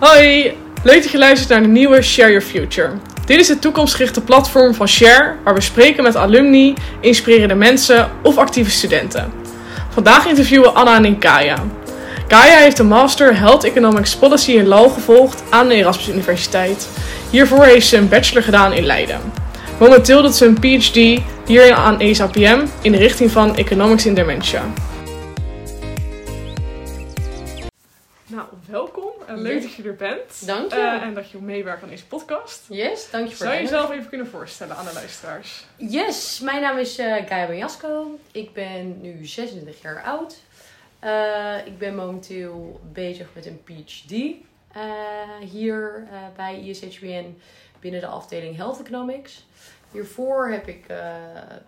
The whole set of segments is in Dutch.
Hoi, leuk dat je luistert naar de nieuwe Share Your Future. Dit is het toekomstgerichte platform van Share, waar we spreken met alumni, inspirerende mensen of actieve studenten. Vandaag interviewen Anna en Kaya. Kaya heeft een master Health Economics Policy in Law gevolgd aan de Erasmus Universiteit. Hiervoor heeft ze een bachelor gedaan in Leiden. Momenteel doet ze een PhD hier aan ESAPM in de richting van Economics in Dementia. Nou, welkom leuk Yes. dat je er bent. Dank je. Eh, en dat je meewerkt aan deze podcast. Yes, dank je voor Zou je jezelf even kunnen voorstellen aan de luisteraars? Yes, mijn naam is eh Gaia Benjasko. Ik ben nu 26 jaar oud. Eh, ik ben momenteel bezig met een PhD hier bij ISHBN binnen de afdeling Health Economics. Hiervoor heb ik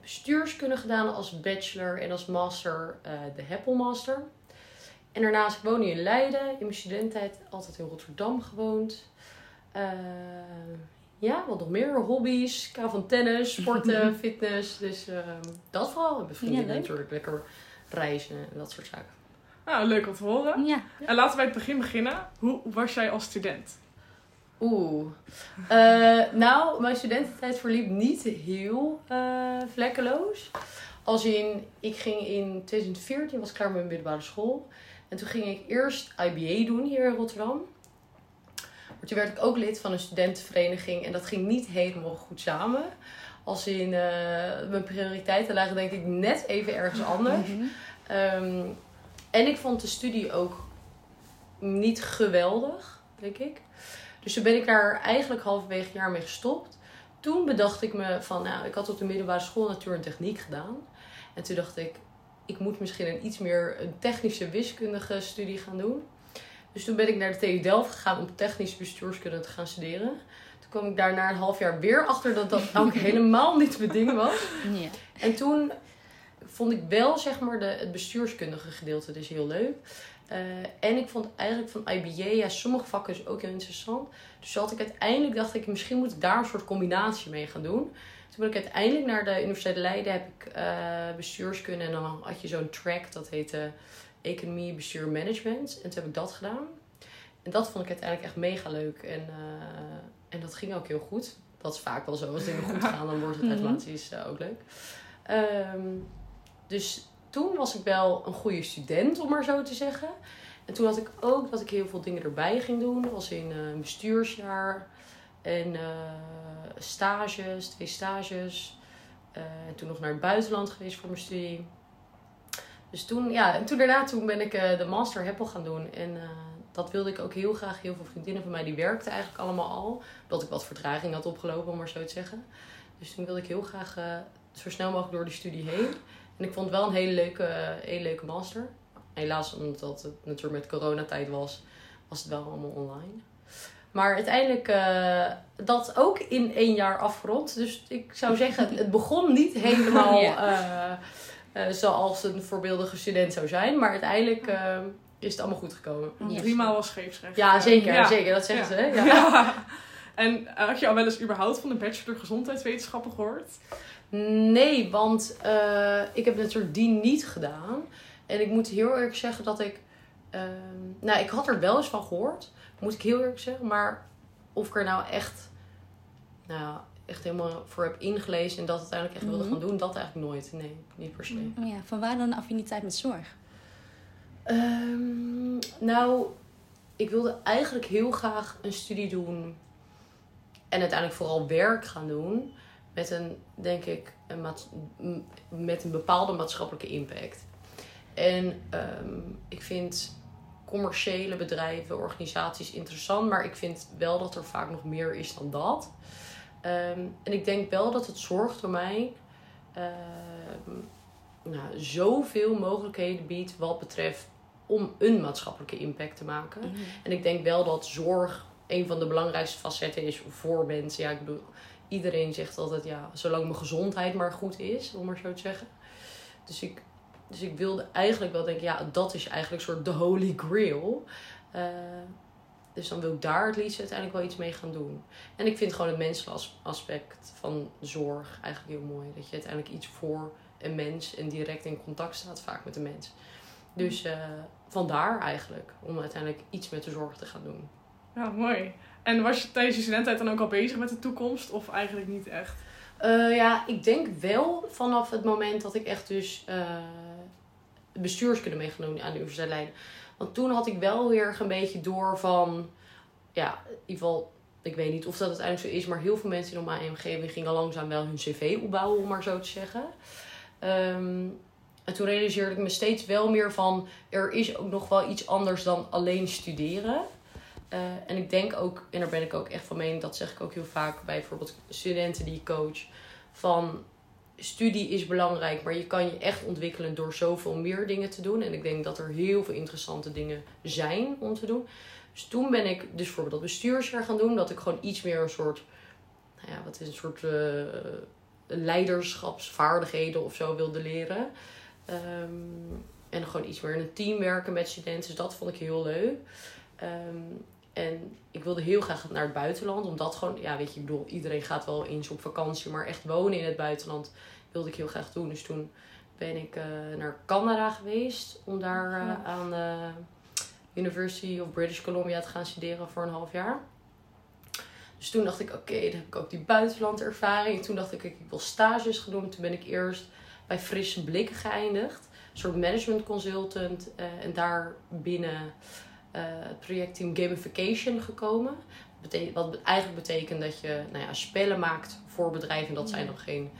bestuurskunde gedaan als bachelor en als master de Heppel Master. En daarnaast ik woon nu in Leiden. In mijn studententijd altijd in Rotterdam gewoond. Eh, ja, wat nog meer? Hobby's. Ik hou van tennis, sporten, fitness. Dus ehm, dat vooral. En met vrienden Ja, natuurlijk lekker reizen en dat soort zaken. Nou, leuk om te horen. Ja. En laten we bij het begin beginnen. Hoe was jij als student? Oeh. Eh, nou, mijn studententijd verliep niet heel eh, vlekkeloos. Als in, ik ging in 2014, was ik klaar met mijn middelbare school. En toen ging ik eerst IBA doen hier in Rotterdam. Maar toen werd ik ook lid van een studentenvereniging. En dat ging niet helemaal goed samen. Als in, eh, mijn prioriteiten lagen denk ik net even ergens anders. Mhm. Ehm, en ik vond de studie ook niet geweldig, denk ik. Dus toen ben ik daar eigenlijk halverwege het jaar mee gestopt. Toen bedacht ik me van, nou, ik had op de middelbare school natuur en techniek gedaan. En toen dacht ik, ik moet misschien een iets meer een technische wiskundige studie gaan doen. Dus toen ben ik naar de TU Delft gegaan om technische bestuurskunde te gaan studeren. Toen kwam ik daar na een half jaar weer achter dat dat ook helemaal niet mijn ding was. Ja. En toen vond ik wel zeg maar de, het bestuurskundige gedeelte dus heel leuk. Eh, en ik vond eigenlijk van IBA, ja, sommige vakken is ook heel interessant. Dus had ik uiteindelijk dacht ik, misschien moet ik daar een soort combinatie mee gaan doen. Toen ben ik uiteindelijk naar de Universiteit Leiden, heb ik eh, bestuurskunde en dan had je zo'n track dat heette Economie, Bestuur, Management. En toen heb ik dat gedaan. En dat vond ik uiteindelijk echt mega leuk. En, eh, en dat ging ook heel goed. Dat is vaak wel zo. Als dingen goed gaan, dan wordt het Mhm. automatisch eh, ook leuk. Ehm, dus toen was ik wel een goede student, om maar zo te zeggen. En toen had ik ook dat ik heel veel dingen erbij ging doen. Als in een bestuursjaar en eh, stages, twee stages. Eh, en toen nog naar het buitenland geweest voor mijn studie. Dus toen, ja, en toen daarna toen ben ik eh, de master Heppel gaan doen. En dat wilde ik ook heel graag. Heel veel vriendinnen van mij die werkten eigenlijk allemaal al. Omdat ik wat vertraging had opgelopen, om maar zo te zeggen. Dus toen wilde ik heel graag zo snel mogelijk door die studie heen. En ik vond het wel een hele leuke, hele leuke master. Helaas, omdat het natuurlijk met coronatijd was, was het wel allemaal online. Maar uiteindelijk uh, dat ook in één jaar afgerond. Dus ik zou zeggen, het, begon niet helemaal ja. uh, uh, zoals een voorbeeldige student zou zijn. Maar uiteindelijk uh, is het allemaal goed gekomen. Yes. Driemaal was scheepsrecht. Ja, zeker. Ja. zeker dat zeggen ja. ze. Hè? Ja. En eh, had je al wel eens überhaupt van de bachelor gezondheidswetenschappen gehoord? Nee, want uh, ik heb natuurlijk die niet gedaan. En ik moet heel eerlijk zeggen dat ik... Uh, nou, ik had er wel eens van gehoord. Moet ik heel eerlijk zeggen. Maar of ik er nou echt... Nou, echt helemaal voor heb ingelezen en dat uiteindelijk echt wilde mm -hmm. gaan doen, dat eigenlijk nooit. Nee, niet per se. Ja, van waar dan een affiniteit met zorg? Um, nou, ik wilde eigenlijk heel graag een studie doen en uiteindelijk vooral werk gaan doen met een, denk ik, een met een bepaalde maatschappelijke impact. En um, ik vind commerciële bedrijven, organisaties interessant, maar ik vind wel dat er vaak nog meer is dan dat. Um, en ik denk wel dat het zorgdomein um, nou, zoveel mogelijkheden biedt wat betreft om een maatschappelijke impact te maken. Mm -hmm. En ik denk wel dat zorg een van de belangrijkste facetten is voor mensen. Ja, ik bedoel, iedereen zegt altijd, ja, zolang mijn gezondheid maar goed is, om maar zo te zeggen. Dus ik, dus ik wilde eigenlijk wel denken, ja, dat is eigenlijk een soort de holy grail. Uh, dus dan wil ik daar het liefst uiteindelijk wel iets mee gaan doen. En ik vind gewoon het menselijke aspect van zorg eigenlijk heel mooi. Dat je uiteindelijk iets voor een mens en direct in contact staat vaak met de mens. Dus uh, vandaar eigenlijk om uiteindelijk iets met de zorg te gaan doen. Ja, mooi. En was je tijdens je studententijd dan ook al bezig met de toekomst? Of eigenlijk niet echt? Eh, ja, ik denk wel vanaf het moment dat ik echt dus uh, bestuurskunde mee gaan doen aan de Universiteit. Want toen had ik wel weer een beetje door van, ja, in ieder geval, ik weet niet of dat uiteindelijk zo is, maar heel veel mensen in mijn omgeving gingen langzaam wel hun cv opbouwen, om maar zo te zeggen. Ehm, en toen realiseerde ik me steeds wel meer van, er is ook nog wel iets anders dan alleen studeren. Uh, en ik denk ook, en daar ben ik ook echt van mening, dat zeg ik ook heel vaak bij bijvoorbeeld studenten die ik coach, van studie is belangrijk, maar je kan je echt ontwikkelen door zoveel meer dingen te doen. En ik denk dat er heel veel interessante dingen zijn om te doen. Dus toen ben ik dus bijvoorbeeld dat bestuursjaar gaan doen, dat ik gewoon iets meer een soort, nou ja, wat is een soort uh, leiderschapsvaardigheden of zo wilde leren. Um, en gewoon iets meer in een team werken met studenten. Dus dat vond ik heel leuk. Um, en ik wilde heel graag naar het buitenland. Omdat gewoon, ja, weet je, ik bedoel, iedereen gaat wel eens op vakantie. Maar echt wonen in het buitenland wilde ik heel graag doen. Dus toen ben ik uh, naar Canada geweest. Om daar uh, aan de University of British Columbia te gaan studeren voor een half jaar. Dus toen dacht ik, oké, okay, dan heb ik ook die buitenlandervaring. En toen dacht ik, ik wil stages gaan doen. Toen ben ik eerst bij Frisse Blikken geëindigd. Een soort management consultant. Uh, en daar binnen het projectteam Gamification gekomen. Wat eigenlijk betekent dat je nou ja, spellen maakt voor bedrijven. Dat zijn dan geen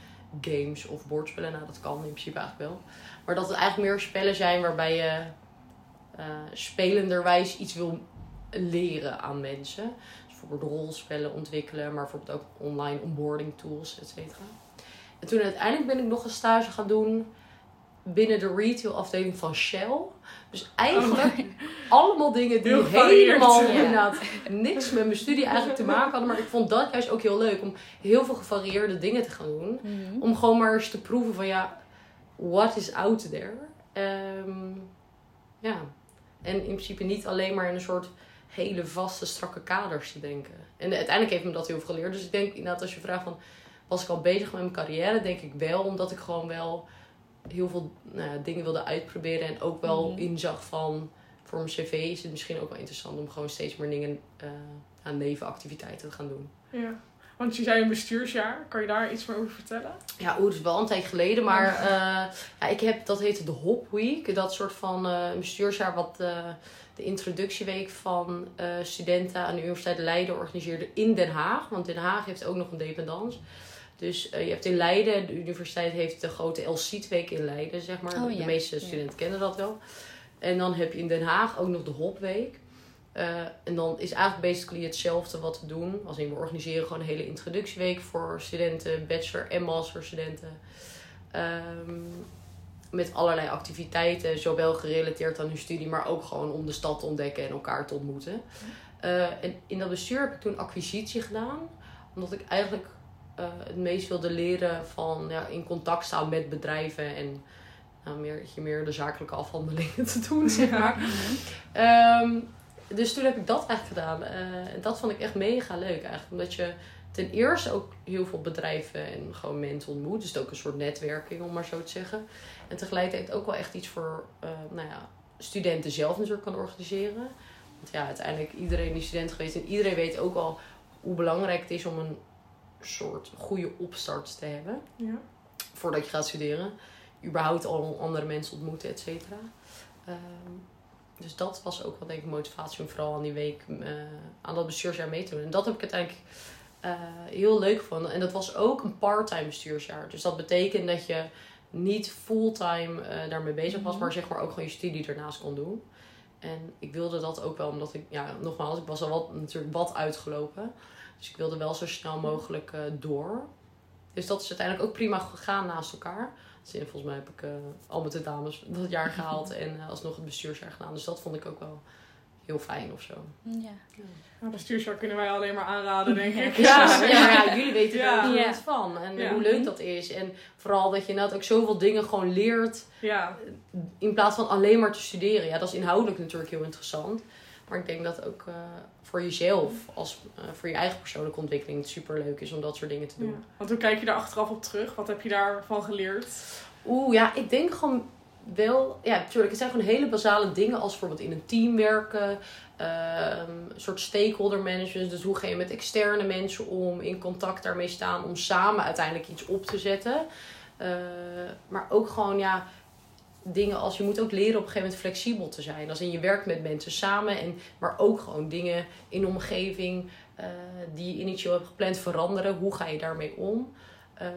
games of bordspellen. Nou, dat kan in principe eigenlijk wel. Maar dat het eigenlijk meer spellen zijn waarbij je uh, spelenderwijs iets wil leren aan mensen. Dus bijvoorbeeld rolspellen ontwikkelen, maar bijvoorbeeld ook online onboarding tools, et cetera. En toen uiteindelijk ben ik nog een stage gaan doen binnen de retail afdeling van Shell. Dus eigenlijk oh allemaal dingen die helemaal inderdaad niks met mijn studie eigenlijk te maken hadden. Maar ik vond dat juist ook heel leuk om heel veel gevarieerde dingen te gaan doen. Mhm. Om gewoon maar eens te proeven van ja, what is out there? Um, ja. En in principe niet alleen maar in een soort hele vaste, strakke kaders te denken. En uiteindelijk heeft me dat heel veel geleerd. Dus ik denk inderdaad als je vraagt van, was ik al bezig met mijn carrière? Denk ik wel, omdat ik gewoon wel heel veel nou ja, dingen wilde uitproberen. En ook wel Mhm. inzag van, voor mijn cv is het misschien ook wel interessant om gewoon steeds meer dingen uh, aan nevenactiviteiten te gaan doen. Ja. Want je zei een bestuursjaar. Kan je daar iets meer over vertellen? Ja, oeh, dat is wel een tijd geleden. Maar uh, ja, ik heb, dat heette de Hop Week. Dat soort van uh, bestuursjaar wat uh, de introductieweek van studenten aan de Universiteit Leiden organiseerde in Den Haag. Want Den Haag heeft ook nog een dependance. Dus je hebt in Leiden, de universiteit heeft de grote LC-week in Leiden, zeg maar. Oh, de meeste studenten kennen dat wel. En dan heb je in Den Haag ook nog de Hopweek. Uh, en dan is eigenlijk basically hetzelfde wat we doen. Als in we organiseren gewoon een hele introductieweek voor studenten, bachelor en masterstudenten. Um, met allerlei activiteiten, zowel gerelateerd aan hun studie, maar ook gewoon om de stad te ontdekken en elkaar te ontmoeten. Uh, en in dat bestuur heb ik toen acquisitie gedaan, omdat ik eigenlijk uh, het meest wilde leren van ja, in contact staan met bedrijven en nou, meer, meer de zakelijke afhandelingen te doen, zeg maar. Um, dus toen heb ik dat eigenlijk gedaan. Uh, en dat vond ik echt mega leuk eigenlijk. Omdat je ten eerste ook heel veel bedrijven en gewoon mensen ontmoet. Dus het ook een soort netwerking, om maar zo te zeggen. En tegelijkertijd ook wel echt iets voor uh, nou ja, studenten zelf natuurlijk kan organiseren. Want ja, uiteindelijk iedereen die student geweest en iedereen weet ook al hoe belangrijk het is om een soort goede opstart te hebben. Ja. Voordat je gaat studeren. Überhaupt al andere mensen ontmoeten, et cetera. Um, dus dat was ook wel denk ik motivatie om vooral aan die week uh, aan dat bestuursjaar mee te doen. En dat heb ik uiteindelijk uh, heel leuk gevonden. En dat was ook een part-time bestuursjaar. Dus dat betekent dat je niet fulltime uh, daarmee bezig was, maar zeg maar ook gewoon je studie ernaast kon doen. En ik wilde dat ook wel, omdat ik, ja, nogmaals, ik was al wat, natuurlijk wat uitgelopen. Dus ik wilde wel zo snel mogelijk uh, door. Dus dat is uiteindelijk ook prima gegaan naast elkaar. Dus volgens mij heb ik uh, al met de dames dat jaar gehaald en uh, alsnog het bestuursjaar gedaan. Dus dat vond ik ook wel heel fijn of zo. Ja. ja. Nou, bestuursjaar kunnen wij alleen maar aanraden, denk ik. Ja, ja, ja jullie weten er ook Ja. iets van. En Ja. hoe leuk dat is. En vooral dat je inderdaad ook zoveel dingen gewoon leert. Ja, In plaats van alleen maar te studeren. Ja, dat is inhoudelijk natuurlijk heel interessant. Maar ik denk dat ook eh, voor jezelf, als, eh, voor je eigen persoonlijke ontwikkeling, het super leuk is om dat soort dingen te doen. ja. Want hoe kijk je daar achteraf op terug? Wat heb je daarvan geleerd? Oeh, ja, ik denk gewoon wel, ja, natuurlijk, het zijn gewoon hele basale dingen als bijvoorbeeld in een team werken, ehm, een soort stakeholder management. Dus hoe ga je met externe mensen om, in contact daarmee staan om samen uiteindelijk iets op te zetten. Eh, maar ook gewoon, ja, dingen als je moet ook leren op een gegeven moment flexibel te zijn. Als in je werkt met mensen samen, en, maar ook gewoon dingen in de omgeving eh, die je initieel hebt gepland veranderen. Hoe ga je daarmee om? Ehm,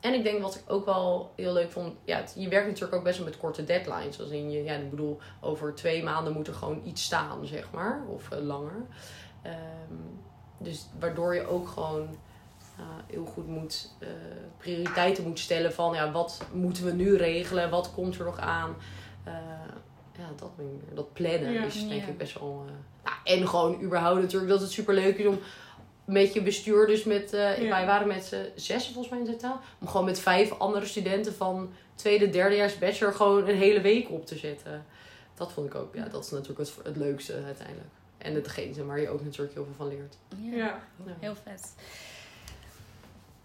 en ik denk wat ik ook wel heel leuk vond, ja, je werkt natuurlijk ook best wel met korte deadlines. Als in je, ja, ik bedoel, over twee maanden moet er gewoon iets staan, zeg maar, of eh, langer. Ehm, dus waardoor je ook gewoon uh, heel goed moet uh, prioriteiten moet stellen van ja, wat moeten we nu regelen, wat komt er nog aan. Uh, ja, dat, dat plannen ja, is denk ja. ik best wel. Nou, en gewoon überhaupt natuurlijk dat het super leuk is om met je bestuur, dus met, ja. wij waren met zes volgens mij in totaal, om gewoon met vijf andere studenten van tweede, derdejaars bachelor gewoon een hele week op te zetten. Dat vond ik ook, ja, dat is natuurlijk het, het leukste uiteindelijk. En hetgene waar je ook natuurlijk heel veel van leert. Ja, heel vet.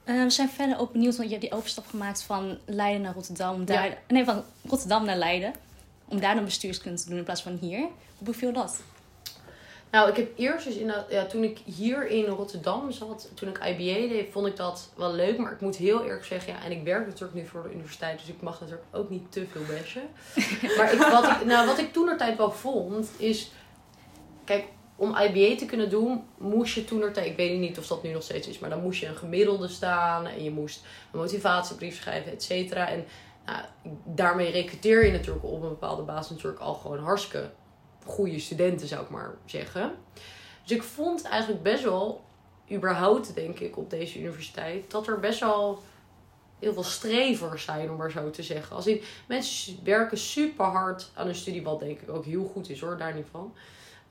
Uh, we zijn verder ook benieuwd, want je hebt die overstap gemaakt van Leiden naar Rotterdam. Daar, ja. Nee, van Rotterdam naar Leiden. Om daar dan bestuurskunde te doen in plaats van hier. Hoe beviel dat? Nou, ik heb eerst dus in dat, ja, toen ik hier in Rotterdam zat, toen ik IBA deed, vond ik dat wel leuk. Maar ik moet heel eerlijk zeggen, ja, en ik werk natuurlijk nu voor de universiteit, dus ik mag natuurlijk ook niet te veel bashen. maar ik, wat, ik, nou, wat ik toen er tijd wel vond, is, kijk, om IBA te kunnen doen, moest je toen er ik weet niet of dat nu nog steeds is, maar dan moest je een gemiddelde staan en je moest een motivatiebrief schrijven, et cetera. En nou, daarmee recruteer je natuurlijk op een bepaalde basis natuurlijk al gewoon hartstikke goede studenten, zou ik maar zeggen. Dus ik vond eigenlijk best wel, überhaupt denk ik, op deze universiteit, dat er best wel heel veel strevers zijn, om maar zo te zeggen. Als mensen werken super hard aan een studie, wat denk ik ook heel goed is hoor, daar niet van.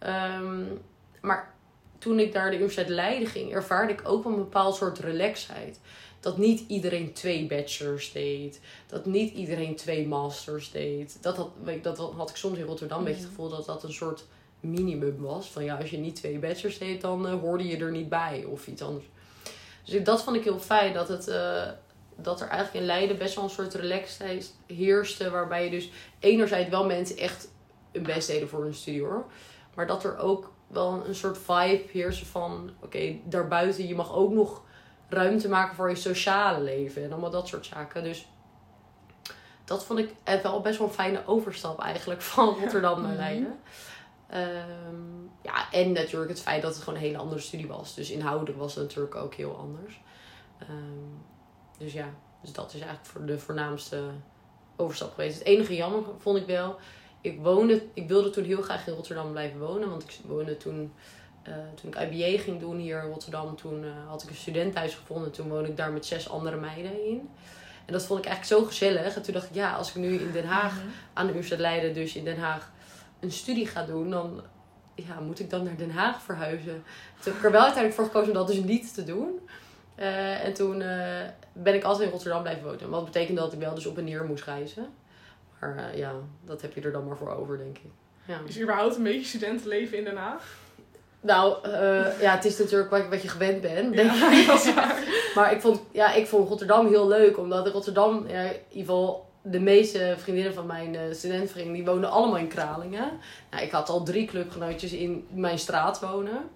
Um, maar toen ik naar de Universiteit Leiden ging, ervaarde ik ook een bepaald soort relaxheid. Dat niet iedereen twee bachelors deed. Dat niet iedereen twee masters deed. Dat had, dat had ik soms in Rotterdam een beetje het gevoel dat dat een soort minimum was. Van ja, als je niet twee bachelors deed, dan uh, hoorde je er niet bij of iets anders. Dus dat vond ik heel fijn. Dat, het, uh, dat er eigenlijk in Leiden best wel een soort relaxedheid heerste. Waarbij je dus enerzijds wel mensen echt hun best deden voor hun studie hoor. Maar dat er ook wel een soort vibe heerst van... Oké, daarbuiten, je mag ook nog ruimte maken voor je sociale leven. En allemaal dat soort zaken. Dus dat vond ik wel best wel een fijne overstap eigenlijk van Rotterdam naar mhm. Leiden. Um, ja, en natuurlijk het feit dat het gewoon een hele andere studie was. Dus inhoudelijk was het natuurlijk ook heel anders. Um, dus ja, dus dat is eigenlijk voor de voornaamste overstap geweest. Het enige jammer vond ik wel ik woonde, ik wilde toen heel graag in Rotterdam blijven wonen. Want ik woonde toen, uh, toen ik IBA ging doen hier in Rotterdam, toen uh, had ik een studenthuis gevonden. Toen woonde ik daar met zes andere meiden in. En dat vond ik eigenlijk zo gezellig. En toen dacht ik, ja, als ik nu in Den Haag mhm. aan de Universiteit Leiden, dus in Den Haag, een studie ga doen, dan ja, moet ik dan naar Den Haag verhuizen. Toen heb ik er wel uiteindelijk voor gekozen om dat dus niet te doen. Uh, en toen ben ik altijd in Rotterdam blijven wonen. Wat betekende dat ik wel dus op en neer moest reizen. Maar uh, ja, dat heb je er dan maar voor over, denk ik. Ja. Is überhaupt een beetje studentenleven in Den Haag? Nou, uh, ja, het is natuurlijk wat, wat je gewend bent, denk ja, ik. Dat is waar. maar ik vond, ja, ik vond Rotterdam heel leuk, omdat Rotterdam, ja, in ieder geval de meeste vriendinnen van mijn uh, studentenvereniging, die woonden allemaal in Kralingen. Nou, ik had al drie clubgenootjes in mijn straat wonen.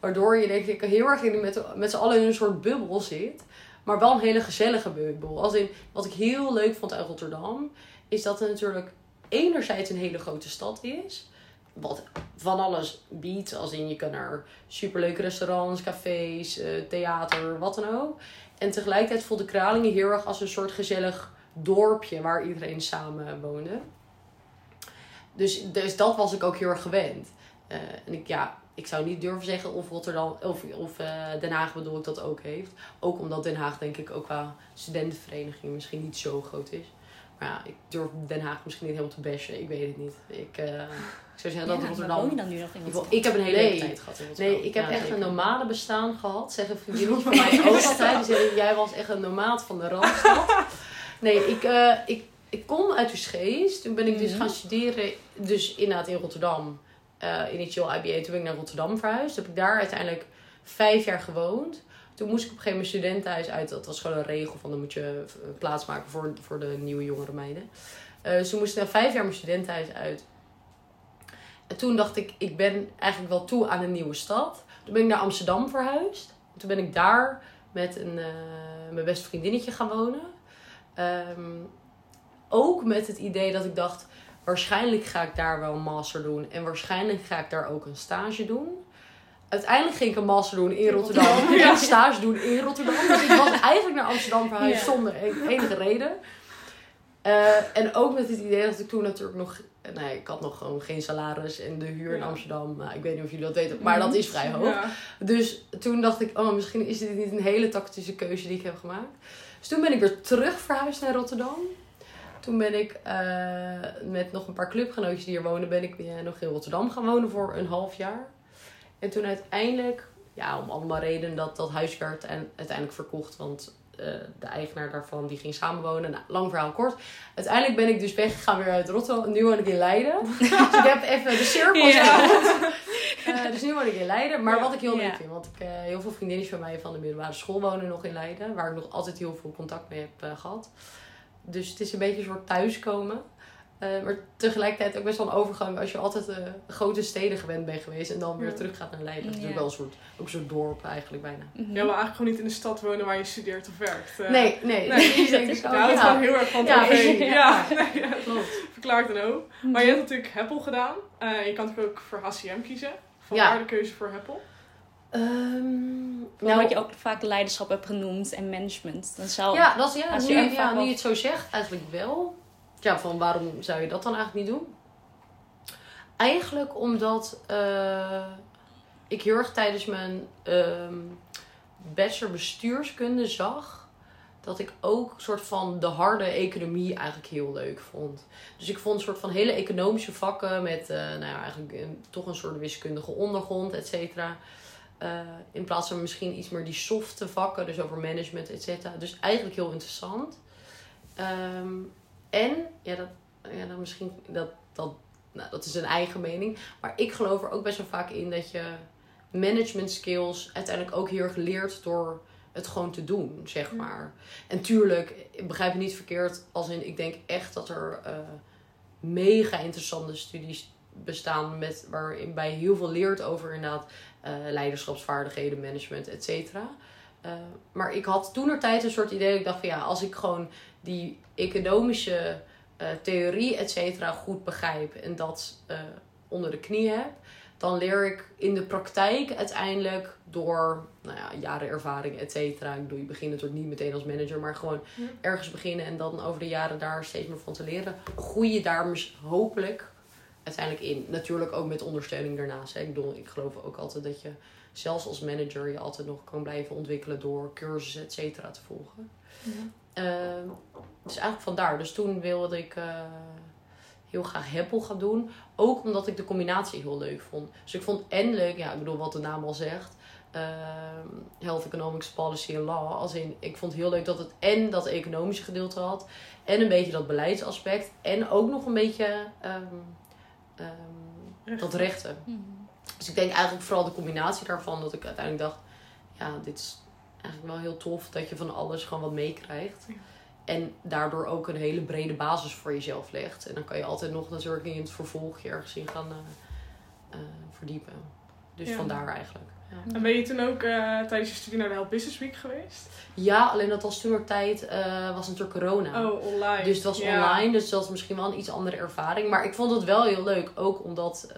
Waardoor je denk ik heel erg met, met z'n allen in een soort bubbel zit. Maar wel een hele gezellige bubbel. Als in, wat ik heel leuk vond uit Rotterdam, is dat het natuurlijk enerzijds een hele grote stad is. Wat van alles biedt. Als in je kan naar superleuke restaurants, cafés, eh, theater, wat dan ook. En tegelijkertijd voelde Kralingen heel erg als een soort gezellig dorpje waar iedereen samen woonde. Dus, dus dat was ik ook heel erg gewend. Uh, en ik, ja, ik zou niet durven zeggen of Rotterdam of, of uh, Den Haag bedoel ik dat ook heeft. Ook omdat Den Haag denk ik ook qua studentenvereniging misschien niet zo groot is. Maar ja, ik durf Den Haag misschien niet helemaal te bashen. Ik weet het niet. Ik, uh, ik zou zeggen dat Rotterdam... woon je dan nu nog in Rotterdam? Ik heb een hele nee, tijd gehad in Rotterdam. Nee, ik heb echt een normale bestaan gehad. Zeggen vriendinnen van mij ook altijd. Die zeggen, jij was echt een nomaat van de Randstad. Nee, ik, uh, ik, ik kom uit Usgeest. Toen ben ik dus mm -hmm. gaan studeren. Dus inderdaad in Rotterdam. Uh, initieel IBA. Toen ben ik naar Rotterdam verhuisd. Toen heb ik daar uiteindelijk vijf jaar gewoond. Toen moest ik op een gegeven moment studentenhuis uit. Dat was gewoon een regel van dan moet je plaatsmaken voor, voor de nieuwe jongere meiden. Eh, dus toen moest ik na vijf jaar mijn studentenhuis uit. En toen dacht ik, ik ben eigenlijk wel toe aan een nieuwe stad. Toen ben ik naar Amsterdam verhuisd. Toen ben ik daar met een, eh, mijn beste vriendinnetje gaan wonen. Ehm, ook met het idee dat ik dacht, waarschijnlijk ga ik daar wel een master doen. En waarschijnlijk ga ik daar ook een stage doen. Uiteindelijk ging ik een master doen in Rotterdam. Ja. een stage doen in Rotterdam. Dus ik was eigenlijk naar Amsterdam verhuisd Ja. zonder e- enige reden. Eh, en ook met het idee dat ik toen natuurlijk nog... Nee, ik had nog gewoon geen salaris en de huur in. Amsterdam. Nou, ik weet niet of jullie dat weten, maar dat is vrij hoog. Ja. Dus toen dacht ik, oh, misschien is dit niet een hele tactische keuze die ik heb gemaakt. Dus toen ben ik weer terug verhuisd naar Rotterdam. Toen ben ik eh, met nog een paar clubgenootjes die hier wonen, ben ik weer nog in Rotterdam gaan wonen voor een half jaar. En toen uiteindelijk, ja, om allemaal redenen, dat dat huis werd en uiteindelijk verkocht. Want eh, de eigenaar daarvan die ging samenwonen. Nou, lang verhaal kort. Uiteindelijk ben ik dus weggegaan weer uit Rotterdam. Nu woon ik in Leiden. dus ik heb even de cirkel Ja. Eh, dus nu woon ik in Leiden. Maar Ja. wat ik heel leuk Ja. vind. Want ik, eh, heel veel vriendinnetjes van mij van de middelbare school wonen nog in Leiden. Waar ik nog altijd heel veel contact mee heb eh, gehad. Dus het is een beetje een soort thuiskomen. Eh, maar tegelijkertijd ook best wel een overgang als je altijd eh, grote steden gewend bent geweest. En dan weer Ja. terug gaat naar Leiden. Dat is Ja. ook wel een soort, ook een soort dorp eigenlijk bijna. Mhm. Je wil eigenlijk gewoon niet in de stad wonen waar je studeert of werkt. eh. Nee, nee. Nee, dat is houdt ja. gewoon heel erg van Ja, tv. ja. Ja, nee, ja, Klopt. verklaart dan ook. Maar je hebt natuurlijk Heppel gedaan. Eh, je kan natuurlijk ook voor HCM kiezen. Vandaar Ja. de keuze voor Heppel. Ehm, Nou, nou, je ook vaak leiderschap hebt genoemd en management. Dan zou... ja, dat is, ja, Als nu, je ja, nu je het zo zegt, eigenlijk wel. Ja, van waarom zou je dat dan eigenlijk niet doen? Eigenlijk omdat eh, ik heel erg tijdens mijn ehm bachelor bestuurskunde zag dat ik ook soort van de harde economie eigenlijk heel leuk vond. Dus ik vond soort van hele economische vakken met eh, nou ja, eigenlijk een- toch een soort wiskundige ondergrond, et cetera. Eh, in plaats van misschien iets meer die softe vakken, dus over management, et cetera. Dus eigenlijk heel interessant. Ehm, en, ja, dat, ja, dat misschien, dat, dat, nou, dat is een eigen mening. Maar ik geloof er ook best wel vaak in dat je management skills uiteindelijk ook heel erg leert door het gewoon te doen, zeg maar. En tuurlijk, ik begrijp het niet verkeerd, als in, ik denk echt dat er eh, mega interessante studies bestaan met, waarbij je heel veel leert over inderdaad eh, leiderschapsvaardigheden, management, et cetera. Eh, maar ik had toen er tijd een soort idee, ik dacht van ja, als ik gewoon die economische eh, theorie, et cetera, goed begrijp en dat eh, onder de knie heb, dan leer ik in de praktijk uiteindelijk door nou ja, jaren ervaring, et cetera. Ik bedoel, je begint natuurlijk niet meteen als manager, maar gewoon Ja. ergens beginnen en dan over de jaren daar steeds meer van te leren. Groei je daar mis- hopelijk uiteindelijk in. Natuurlijk ook met ondersteuning daarnaast. Hè. Ik bedoel, ik geloof ook altijd dat je zelfs als manager je altijd nog kan blijven ontwikkelen door cursussen, et cetera, te volgen. Ehm, dus eigenlijk vandaar. Dus toen wilde ik eh, heel graag Heppel gaan doen. Ook omdat ik de combinatie heel leuk vond. Dus ik vond en leuk, ja, ik bedoel wat de naam al zegt. ehm, Health Economics Policy and Law. Als in, ik vond het heel leuk dat het en dat economische gedeelte had. En een beetje dat beleidsaspect. En ook nog een beetje ehm, dat rechten. Mhm. Dus ik denk eigenlijk vooral de combinatie daarvan. Dat ik uiteindelijk dacht, ja, dit is eigenlijk wel heel tof. Dat je van alles gewoon wat meekrijgt. Ja. En daardoor ook een hele brede basis voor jezelf legt. En dan kan je altijd nog natuurlijk in het vervolg je ergens in gaan eh, eh, verdiepen. Dus Ja. vandaar eigenlijk. Ja. En ben je toen ook eh, tijdens je studie naar de Help Business Week geweest? ja, alleen dat was toen tijd eh, was natuurlijk corona. Oh, online. Dus het was Ja. online, dus dat was misschien wel een iets andere ervaring. Maar ik vond het wel heel leuk, ook omdat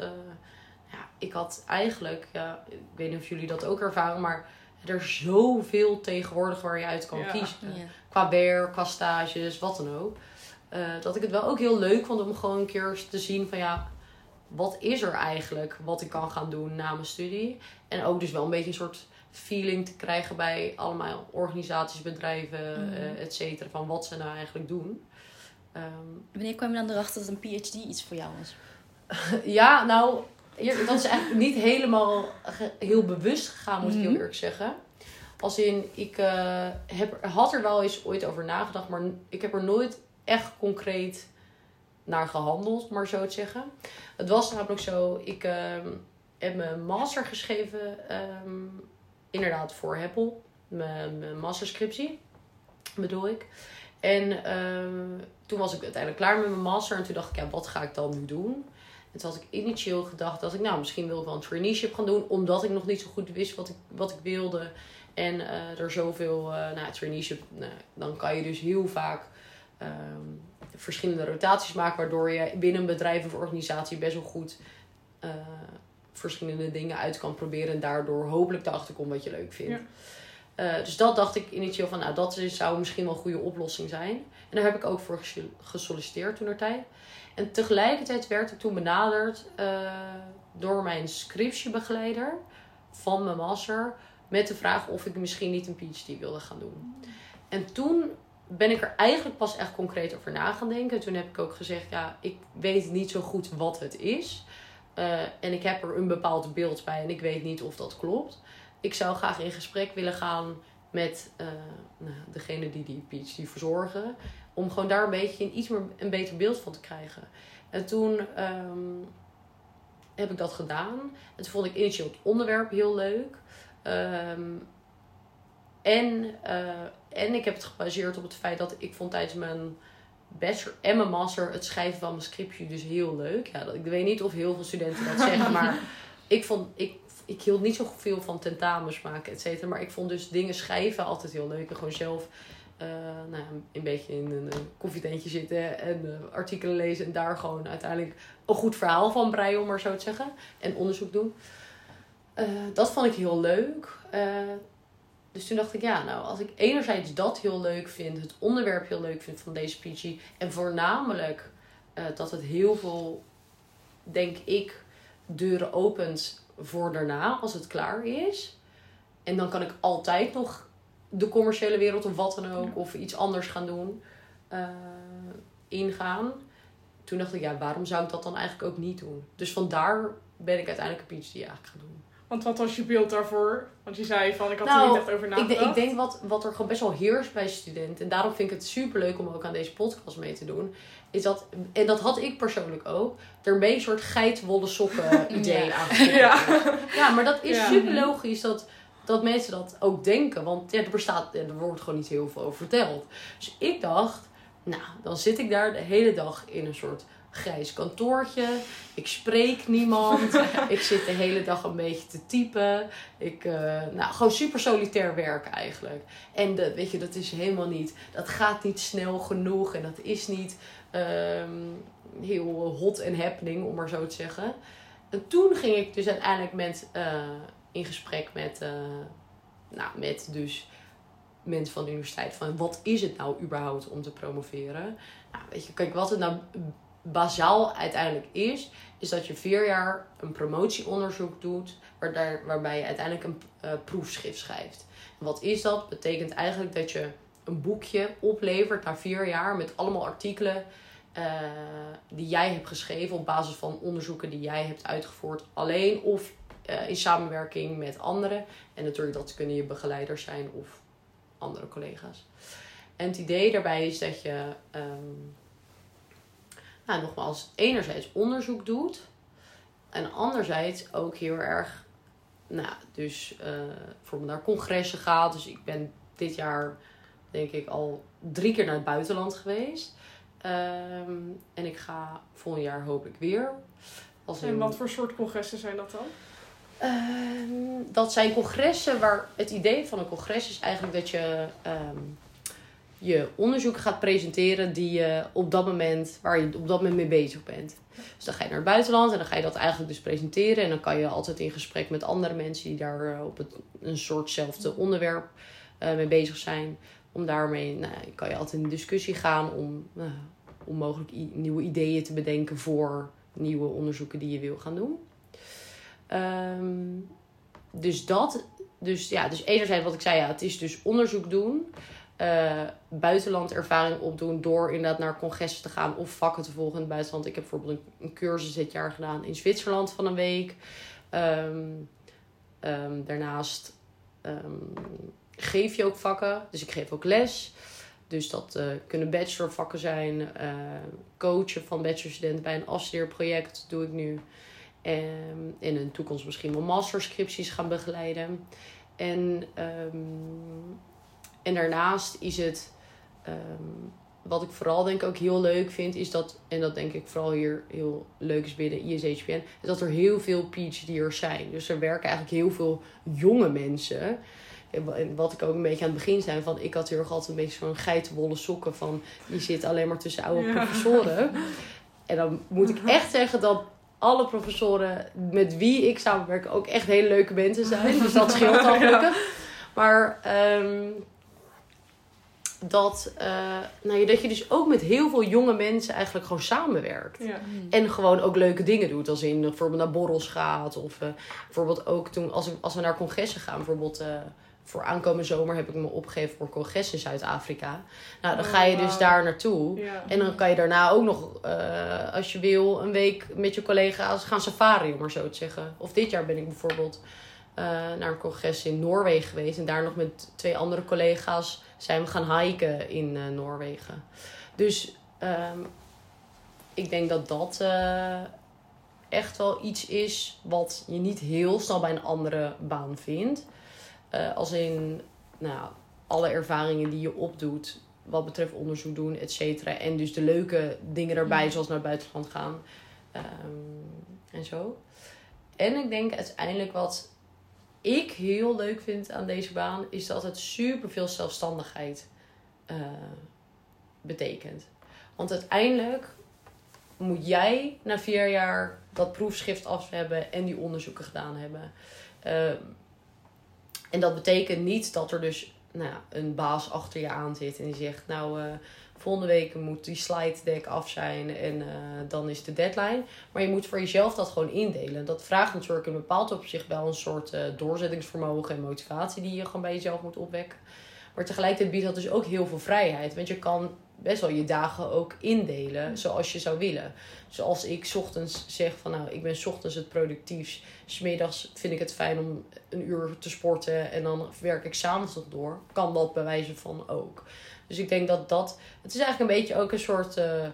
ja, ik had eigenlijk, ja, ik weet niet of jullie dat ook ervaren, maar er is zoveel tegenwoordig waar je uit kan Ja. kiezen. Ja. Qua werk, qua stages, wat dan ook. Eh, dat ik het wel ook heel leuk vond om gewoon een keer te zien van ja, wat is er eigenlijk wat ik kan gaan doen na mijn studie. En ook dus wel een beetje een soort feeling te krijgen bij allemaal organisaties, bedrijven, eh, et cetera. Van wat ze nou eigenlijk doen. Ehm, Wanneer kwam je dan erachter dat een PhD iets voor jou was? ja, nou, dat is eigenlijk niet helemaal heel bewust gegaan, moet ik heel Mhm. eerlijk zeggen. Als in, ik eh, heb, had er wel eens ooit over nagedacht, maar ik heb er nooit echt concreet naar gehandeld, maar zo te zeggen. Het was namelijk zo, ik ehm, heb mijn master geschreven, ehm, inderdaad voor mijn, mijn masterscriptie, bedoel ik. En ehm, toen was ik uiteindelijk klaar met mijn master. En toen dacht ik, ja, wat ga ik dan nu doen? En toen had ik initieel gedacht dat ik, nou, misschien wil ik wel een traineeship gaan doen. Omdat ik nog niet zo goed wist wat ik, wat ik wilde. En uh, er zoveel, uh, nou, traineeship, nou, dan kan je dus heel vaak um, verschillende rotaties maken. Waardoor je binnen een bedrijf of organisatie best wel goed uh, verschillende dingen uit kan proberen. En daardoor hopelijk erachter komt wat je leuk vindt. Dus dat dacht ik initieel van, nou, dat zou misschien wel een goede oplossing zijn. En daar heb ik ook voor gesolliciteerd toen tijd. En tegelijkertijd werd ik toen benaderd uh, door mijn scriptiebegeleider van mijn master. Met de vraag of ik misschien niet een PhD wilde gaan doen. En toen ben ik er eigenlijk pas echt concreet over na gaan denken. Toen heb ik ook gezegd, ja, ik weet niet zo goed wat het is. Uh, en ik heb er een bepaald beeld bij en ik weet niet of dat klopt. Ik zou graag in gesprek willen gaan met uh, nou, degene die die PhD verzorgen. Om gewoon daar een beetje een, iets meer een beter beeld van te krijgen. En toen um, heb ik dat gedaan. En toen vond ik initieel het onderwerp heel leuk. Um, en, uh, en ik heb het gebaseerd op het feit dat ik vond tijdens mijn bachelor en mijn master het schrijven van mijn scriptje dus heel leuk. Ja, dat, ik weet niet of heel veel studenten dat zeggen, maar ik vond, ik, ik hield niet zoveel van tentamens maken, et cetera. Maar ik vond dus dingen schrijven altijd heel leuk. En gewoon zelf uh, nou, een beetje in een, koffietentje zitten en uh, artikelen lezen. En daar gewoon uiteindelijk een goed verhaal van breien, om maar zo te zeggen. En onderzoek doen. Uh, dat vond ik heel leuk. dus toen dacht ik, ja, nou, als ik enerzijds dat heel leuk vind, het onderwerp heel leuk vind van deze PG. En voornamelijk dat het heel veel, denk ik, deuren opent voor daarna, als het klaar is. En dan kan ik altijd nog de commerciële wereld of wat dan ook, of iets anders gaan doen, uh, ingaan. Toen dacht ik, ja, waarom zou ik dat dan eigenlijk ook niet doen? Dus vandaar ben ik uiteindelijk een PhD eigenlijk gaan doen. Want wat was je beeld daarvoor? Want je zei van, ik had nou, er niet echt over nagedacht. Ik, ik denk wat, wat er gewoon best wel heerst bij studenten. En daarom vind ik het super leuk om ook aan deze podcast mee te doen. Is dat, en dat had ik persoonlijk ook, er een soort geitwolle sokken idee ja. aan ja. ja, maar dat is super logisch dat dat mensen dat ook denken. Want ja, er, bestaat, er wordt gewoon niet heel veel over verteld. Dus ik dacht, nou, dan zit ik daar de hele dag in een soort grijs kantoortje. Ik spreek niemand. ik zit de hele dag een beetje te typen. Ik, uh, nou, gewoon super solitair werken eigenlijk. En de, weet je, dat is helemaal niet. Dat gaat niet snel genoeg. En dat is niet um, heel hot en happening, om maar zo te zeggen. En toen ging ik dus uiteindelijk met. Uh, in gesprek met, uh, nou, met dus mensen van de universiteit. Van wat is het nou überhaupt om te promoveren? Nou, weet je, kijk, wat het nou bazaal uiteindelijk is, is dat je vier jaar een promotieonderzoek doet, waarbij je uiteindelijk een uh, proefschrift schrijft. Wat is dat? Betekent eigenlijk dat je een boekje oplevert na vier jaar met allemaal artikelen uh, die jij hebt geschreven op basis van onderzoeken die jij hebt uitgevoerd alleen of uh, in samenwerking met anderen. En natuurlijk dat kunnen je begeleiders zijn of andere collega's. En het idee daarbij is dat je, um, nou, nogmaals, enerzijds onderzoek doet. En anderzijds ook heel erg, nou, dus uh, bijvoorbeeld naar congressen gaat. Dus ik ben dit jaar, denk ik, al drie keer naar het buitenland geweest. Um, en ik ga volgend jaar hopelijk weer. Als en wat voor soort congressen zijn dat dan? Uh, dat zijn congressen waar het idee van een congres is eigenlijk dat je um, je onderzoek gaat presenteren die je op dat moment, waar je op dat moment mee bezig bent. Dus dan ga je naar het buitenland en dan ga je dat eigenlijk dus presenteren. En dan kan je altijd in gesprek met andere mensen die daar uh, op het, een soortzelfde onderwerp uh, mee bezig zijn. Om daarmee nou, kan je altijd in discussie gaan om, uh, om mogelijk nieuwe ideeën te bedenken voor nieuwe onderzoeken die je wil gaan doen. Um, dus dat, dus ja, dus enerzijds wat ik zei, ja, het is dus onderzoek doen, buitenland ervaring opdoen door inderdaad naar congressen te gaan of vakken te volgen in het buitenland. Ik heb bijvoorbeeld een, cursus dit jaar gedaan in Zwitserland van een week. Um, um, daarnaast geef je ook vakken, dus ik geef ook les. Dus dat uh, kunnen bachelorvakken zijn, uh, coachen van bachelorstudenten bij een afstudeerproject doe ik nu. Um, in een toekomst misschien wel masterscripties gaan begeleiden. En, um, en daarnaast is het um, wat ik vooral denk ook heel leuk vind, is dat, en dat denk ik vooral hier heel leuk is binnen ISHPN, is dat er heel veel PhD'ers zijn. Dus er werken eigenlijk heel veel jonge mensen. En wat ik ook een beetje aan het begin zei, van ik had hier ook altijd een beetje zo'n geitenwolle sokken van, die zit alleen maar tussen oude Ja. professoren. En dan moet ik echt zeggen dat alle professoren met wie ik samenwerk ook echt hele leuke mensen zijn. Dus dat scheelt al gelukkig. Maar ehm, dat, eh, nou, ja, dat je dus ook met heel veel jonge mensen eigenlijk gewoon samenwerkt. Ja. En gewoon ook leuke dingen doet. Als in bijvoorbeeld naar borrels gaat. Of eh, bijvoorbeeld ook toen, als, we- als we naar congressen gaan. Bijvoorbeeld eh, voor aankomende zomer heb ik me opgegeven voor congres in Zuid-Afrika. Nou, dan Oh, ga je dus daar naartoe. Ja. En dan kan je daarna ook nog, eh, als je wil, een week met je collega's gaan safari, om maar zo te zeggen. Of dit jaar ben ik bijvoorbeeld eh, naar een congres in Noorwegen geweest. En daar nog met twee andere collega's zijn we gaan hiken in eh, Noorwegen. Dus ehm, ik denk dat dat eh, echt wel iets is wat je niet heel snel bij een andere baan vindt. Als in nou, alle ervaringen die je opdoet wat betreft onderzoek doen, et cetera. En dus de leuke dingen daarbij, zoals naar het buitenland gaan ehm, en zo. En ik denk uiteindelijk wat ik heel leuk vind aan deze baan, is dat het super veel zelfstandigheid eh, betekent. Want uiteindelijk moet jij na vier jaar dat proefschrift af hebben en die onderzoeken gedaan hebben. Ehm, en dat betekent niet dat er dus nou ja, een baas achter je aan zit en die zegt: Nou, eh, volgende week moet die slide deck af zijn en eh, dan is de deadline. Maar je moet voor jezelf dat gewoon indelen. Dat vraagt natuurlijk een bepaald opzicht wel een soort eh, doorzettingsvermogen en motivatie die je gewoon bij jezelf moet opwekken. Maar tegelijkertijd biedt dat dus ook heel veel vrijheid. Want je kan best wel je dagen ook indelen zoals je zou willen. Zoals ik 's ochtends zeg van nou, ik ben 's ochtends het productiefst. Smiddags vind ik het fijn om een uur te sporten en dan werk ik s'avonds nog door. Kan dat bij wijze van ook. Dus ik denk dat dat... Het is eigenlijk een beetje ook een soort... eh,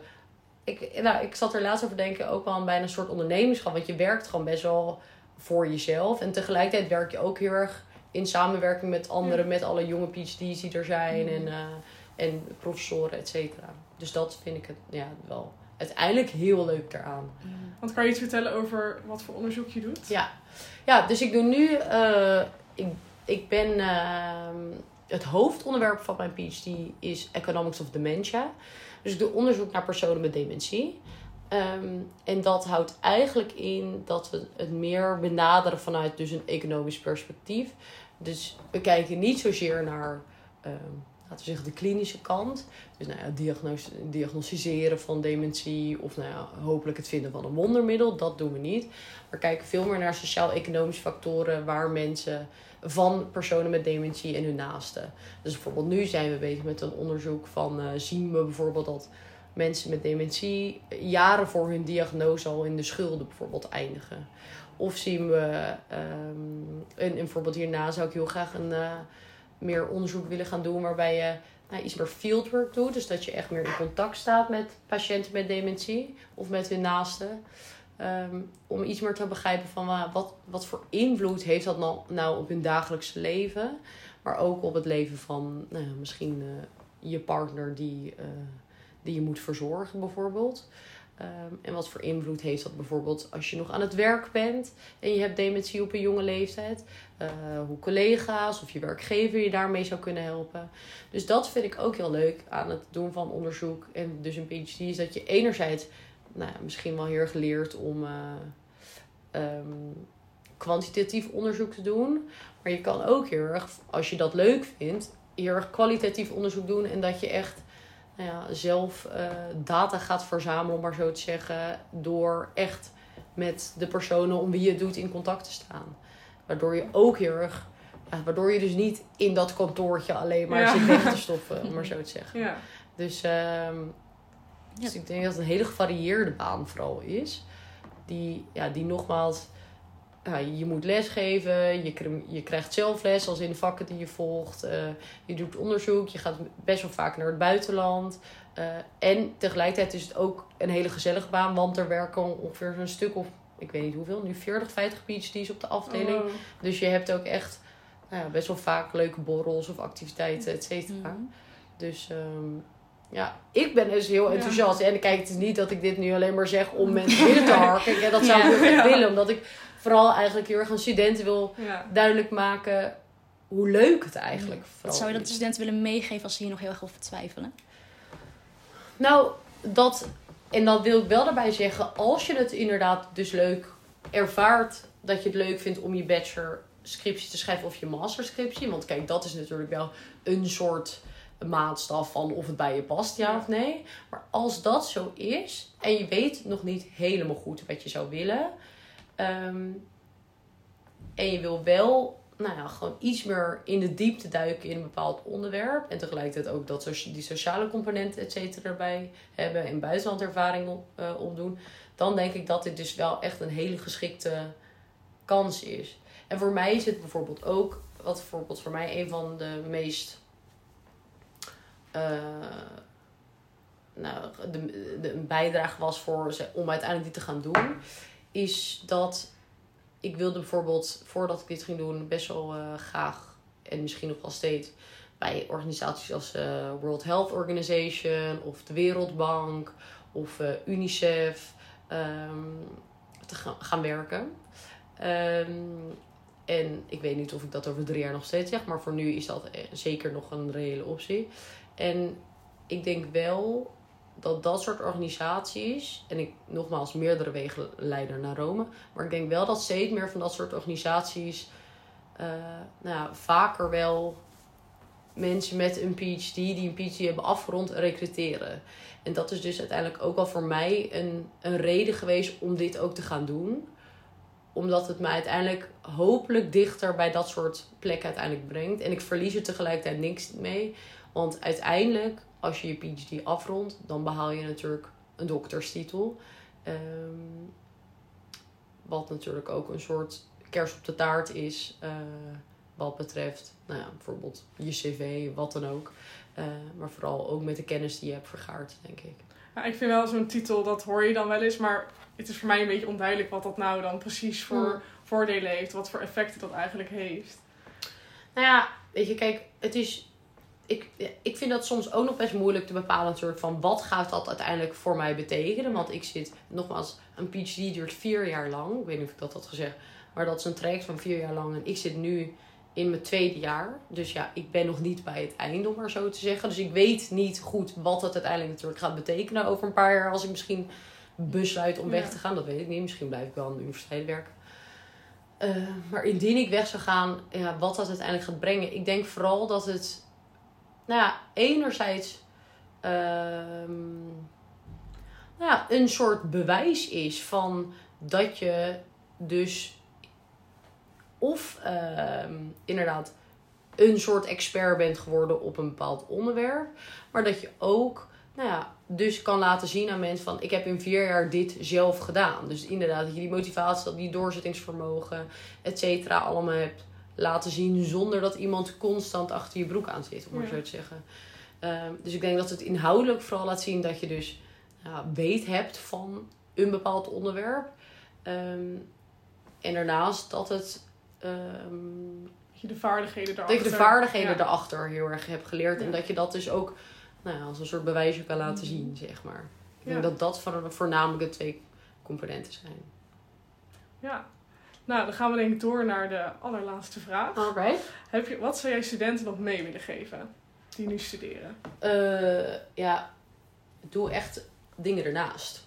ik, nou, ik zat er laatst over denken, ook wel aan bijna een soort ondernemerschap. Want je werkt gewoon best wel voor jezelf. En tegelijkertijd werk je ook heel erg in samenwerking met anderen. Met alle jonge PhD's die er zijn. En, eh, en professoren, et cetera. Dus dat vind ik het ja, wel uiteindelijk heel leuk daaraan. Want kan je iets vertellen over wat voor onderzoek je doet? Ja, ja dus ik doe nu... eh, ik, ik ben... ehm, het hoofdonderwerp van mijn PhD is Economics of Dementia. Dus ik doe onderzoek naar personen met dementie. Ehm, en dat houdt eigenlijk in dat we het meer benaderen vanuit dus een economisch perspectief. Dus we kijken niet zozeer naar, ehm, laten we zeggen, de klinische kant. Dus nou ja, diagnos- diagnosticeren van dementie of nou ja, hopelijk het vinden van een wondermiddel. Dat doen we niet. Maar kijken veel meer naar sociaal-economische factoren waar mensen van personen met dementie en hun naasten. Dus bijvoorbeeld nu zijn we bezig met een onderzoek van eh, zien we bijvoorbeeld dat mensen met dementie jaren voor hun diagnose al in de schulden bijvoorbeeld eindigen. Of zien we, ehm en, en bijvoorbeeld hierna zou ik heel graag een eh, meer onderzoek willen gaan doen waarbij je nou, iets meer fieldwork doet. Dus dat je echt meer in contact staat met patiënten met dementie of met hun naasten. Ehm, om iets meer te begrijpen van wa- wat, wat voor invloed heeft dat nou, nou op hun dagelijkse leven. Maar ook op het leven van nou misschien eh, je partner die, eh, die je moet verzorgen bijvoorbeeld. Ehm, en wat voor invloed heeft dat bijvoorbeeld als je nog aan het werk bent en je hebt dementie op een jonge leeftijd. Eh, hoe collega's of je werkgever je daarmee zou kunnen helpen. Dus dat vind ik ook heel leuk aan het doen van onderzoek en dus een PhD. Is dat je enerzijds nou, misschien wel heel erg leert om eh, ehm, kwantitatief onderzoek te doen. Maar je kan ook heel erg, als je dat leuk vindt, heel erg kwalitatief onderzoek doen. En dat je echt ja, zelf eh, data gaat verzamelen, om maar zo te zeggen. Door echt met de personen om wie je het doet in contact te staan. Waardoor je ook heel erg. waardoor je dus niet in dat kantoortje alleen maar Ja. zit weg te stoffen, om maar zo te zeggen. Ja. Dus, ehm, dus ik denk dat het een hele gevarieerde baan vooral is. Die, ja, die nogmaals, ja, je moet lesgeven, je, je krijgt zelf les als in de vakken die je volgt. eh, je doet onderzoek, je gaat best wel vaak naar het buitenland. eh, en tegelijkertijd is het ook een hele gezellige baan, want er werken ongeveer een stuk of, ik weet niet hoeveel, nu 40, 50 PhD's op de afdeling. Oh. Dus je hebt ook echt nou ja, best wel vaak leuke borrels of activiteiten, et cetera. Mhm. Dus ehm, Ja, ik ben dus heel enthousiast. En kijk, het is niet dat ik dit nu alleen maar zeg om mensen binnen te harken. Ja, dat zou ik Ja. Ja. willen. Omdat ik vooral eigenlijk heel erg aan studenten wil Ja. duidelijk maken hoe leuk het eigenlijk vooral zou je dat de studenten willen meegeven als ze hier nog heel erg over twijfelen? Nou, dat... En dan wil ik wel daarbij zeggen, als je het inderdaad dus leuk ervaart... dat je het leuk vindt om je bachelor scriptie te schrijven of je masterscriptie. Want kijk, dat is natuurlijk wel een soort maatstaf van of het bij je past, ja, Ja. of nee. Maar als dat zo is en je weet nog niet helemaal goed wat je zou willen... ehm, en je wil wel, nou ja, gewoon iets meer in de diepte duiken in een bepaald onderwerp. En tegelijkertijd ook dat die sociale component, et cetera, erbij hebben. En buitenlandervaring op, eh, opdoen. Dan denk ik dat dit dus wel echt een hele geschikte kans is. En voor mij is het bijvoorbeeld ook, wat bijvoorbeeld voor mij een van de meest. eh, nou, de, de, een bijdrage was voor om uiteindelijk dit te gaan doen, is dat ik wilde bijvoorbeeld, voordat ik dit ging doen, best wel eh, graag, en misschien nog wel steeds, bij organisaties als eh, World Health Organization of de Wereldbank of eh, UNICEF ehm, te gaan, gaan werken. Ehm, en ik weet niet of ik dat over drie jaar nog steeds zeg, maar voor nu is dat zeker nog een reële optie. En ik denk wel dat dat soort organisaties, en ik nogmaals meerdere wegen leiden naar Rome, maar ik denk wel dat steeds meer van dat soort organisaties eh, nou ja, vaker wel mensen met een PhD die een PhD hebben afgerond recruteren. En dat is dus uiteindelijk ook wel voor mij een, een reden geweest om dit ook te gaan doen. Omdat het mij uiteindelijk hopelijk dichter bij dat soort plekken uiteindelijk brengt. En ik verlies er tegelijkertijd niks mee. Want uiteindelijk, als je je PhD afrondt, dan behaal je natuurlijk een dokterstitel. Ehm, wat natuurlijk ook een soort kers op de taart is. eh, wat betreft, nou ja, bijvoorbeeld je cv, wat dan ook. Eh, maar vooral ook met de kennis die je hebt vergaard, denk ik. Ja, ik vind wel zo'n titel, dat hoor je dan wel eens, maar het is voor mij een beetje onduidelijk wat dat nou dan precies voor Hmm. voordelen heeft, wat voor effecten dat eigenlijk heeft. Nou ja, weet je, kijk, het is. Ik, ik vind dat soms ook nog best moeilijk te bepalen natuurlijk van wat gaat dat uiteindelijk voor mij betekenen. Want ik zit, nogmaals, een PhD duurt vier jaar lang. Ik weet niet of ik dat had gezegd. Maar dat is een traject van vier jaar lang. En ik zit nu in mijn tweede jaar. Dus ja, ik ben nog niet bij het einde, om maar zo te zeggen. Dus ik weet niet goed wat het uiteindelijk natuurlijk gaat betekenen over een paar jaar. Als ik misschien besluit om weg Ja. te gaan. Dat weet ik niet. Misschien blijf ik wel aan de universiteit werken. Eh, maar indien ik weg zou gaan, ja, wat dat uiteindelijk gaat brengen. Ik denk vooral dat het, nou ja, enerzijds ehm, nou ja, een soort bewijs is van dat je dus of ehm, inderdaad een soort expert bent geworden op een bepaald onderwerp, maar dat je ook, nou ja, dus kan laten zien aan mensen van ik heb in vier jaar dit zelf gedaan. Dus inderdaad dat je die motivatie, dat die doorzettingsvermogen, et cetera, allemaal hebt laten zien zonder dat iemand constant achter je broek aan zit, om maar Ja. zo te zeggen. Ehm, dus ik denk dat het inhoudelijk vooral laat zien dat je dus ja, weet hebt van een bepaald onderwerp. Ehm, en daarnaast dat het ehm, Dat je de vaardigheden dat erachter... je de vaardigheden ja. erachter heel erg hebt geleerd. En dat je dat dus ook nou ja, als een soort bewijsje kan laten Mhm. zien, zeg maar. Ik denk dat dat voor- voornamelijk de twee componenten zijn. Ja. Nou, dan gaan we denk ik door naar de allerlaatste vraag. Alright. Heb je, wat zou jij studenten nog mee willen geven die nu studeren? Eh, ja, doe echt dingen ernaast.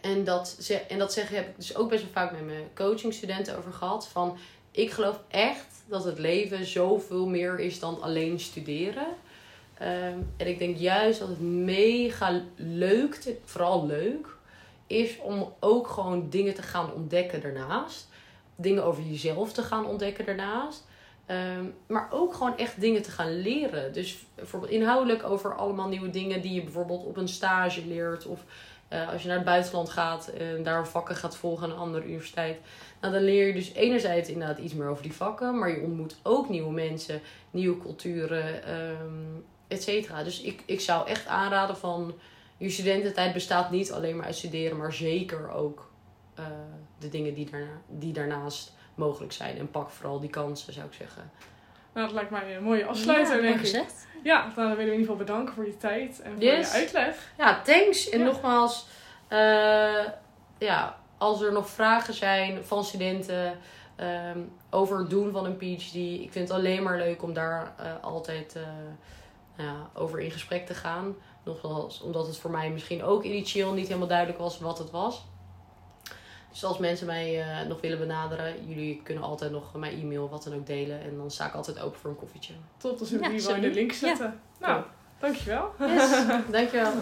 En dat, ze- en dat zeggen heb ik dus ook best wel vaak met mijn coachingstudenten over gehad. Van, ik geloof echt dat het leven zoveel meer is dan alleen studeren. Ehm, en ik denk juist dat het mega leuk, vooral leuk, is om ook gewoon dingen te gaan ontdekken daarnaast. Dingen over jezelf te gaan ontdekken daarnaast. Ehm, maar ook gewoon echt dingen te gaan leren. Dus bijvoorbeeld inhoudelijk over allemaal nieuwe dingen die je bijvoorbeeld op een stage leert. Of eh, als je naar het buitenland gaat en daar vakken gaat volgen aan een andere universiteit. Nou, dan leer je dus enerzijds inderdaad iets meer over die vakken. Maar je ontmoet ook nieuwe mensen, nieuwe culturen, ehm et cetera. Dus ik, ik zou echt aanraden van... Je studententijd bestaat niet alleen maar uit studeren, maar zeker ook eh, de dingen die, daarna, die daarnaast mogelijk zijn. En pak vooral die kansen, zou ik zeggen. Nou, dat lijkt mij een mooie afsluiter, ja, denk ik. gezegd. Ja, dan willen we in ieder geval bedanken voor je tijd en voor Yes. je uitleg. Ja, thanks. En Ja. nogmaals, eh, ja, als er nog vragen zijn van studenten ehm, over het doen van een PhD, ik vind het alleen maar leuk om daar eh, altijd ja, over in gesprek te gaan. Nogmaals, omdat het voor mij misschien ook initieel niet helemaal duidelijk was wat het was. Dus als mensen mij eh, nog willen benaderen, jullie kunnen altijd nog mijn e-mail, wat dan ook delen. En dan sta ik altijd open voor een koffietje. Tot, dan zullen we Ja, hier wel in de link zetten. Nou, dankjewel. Yes, dankjewel.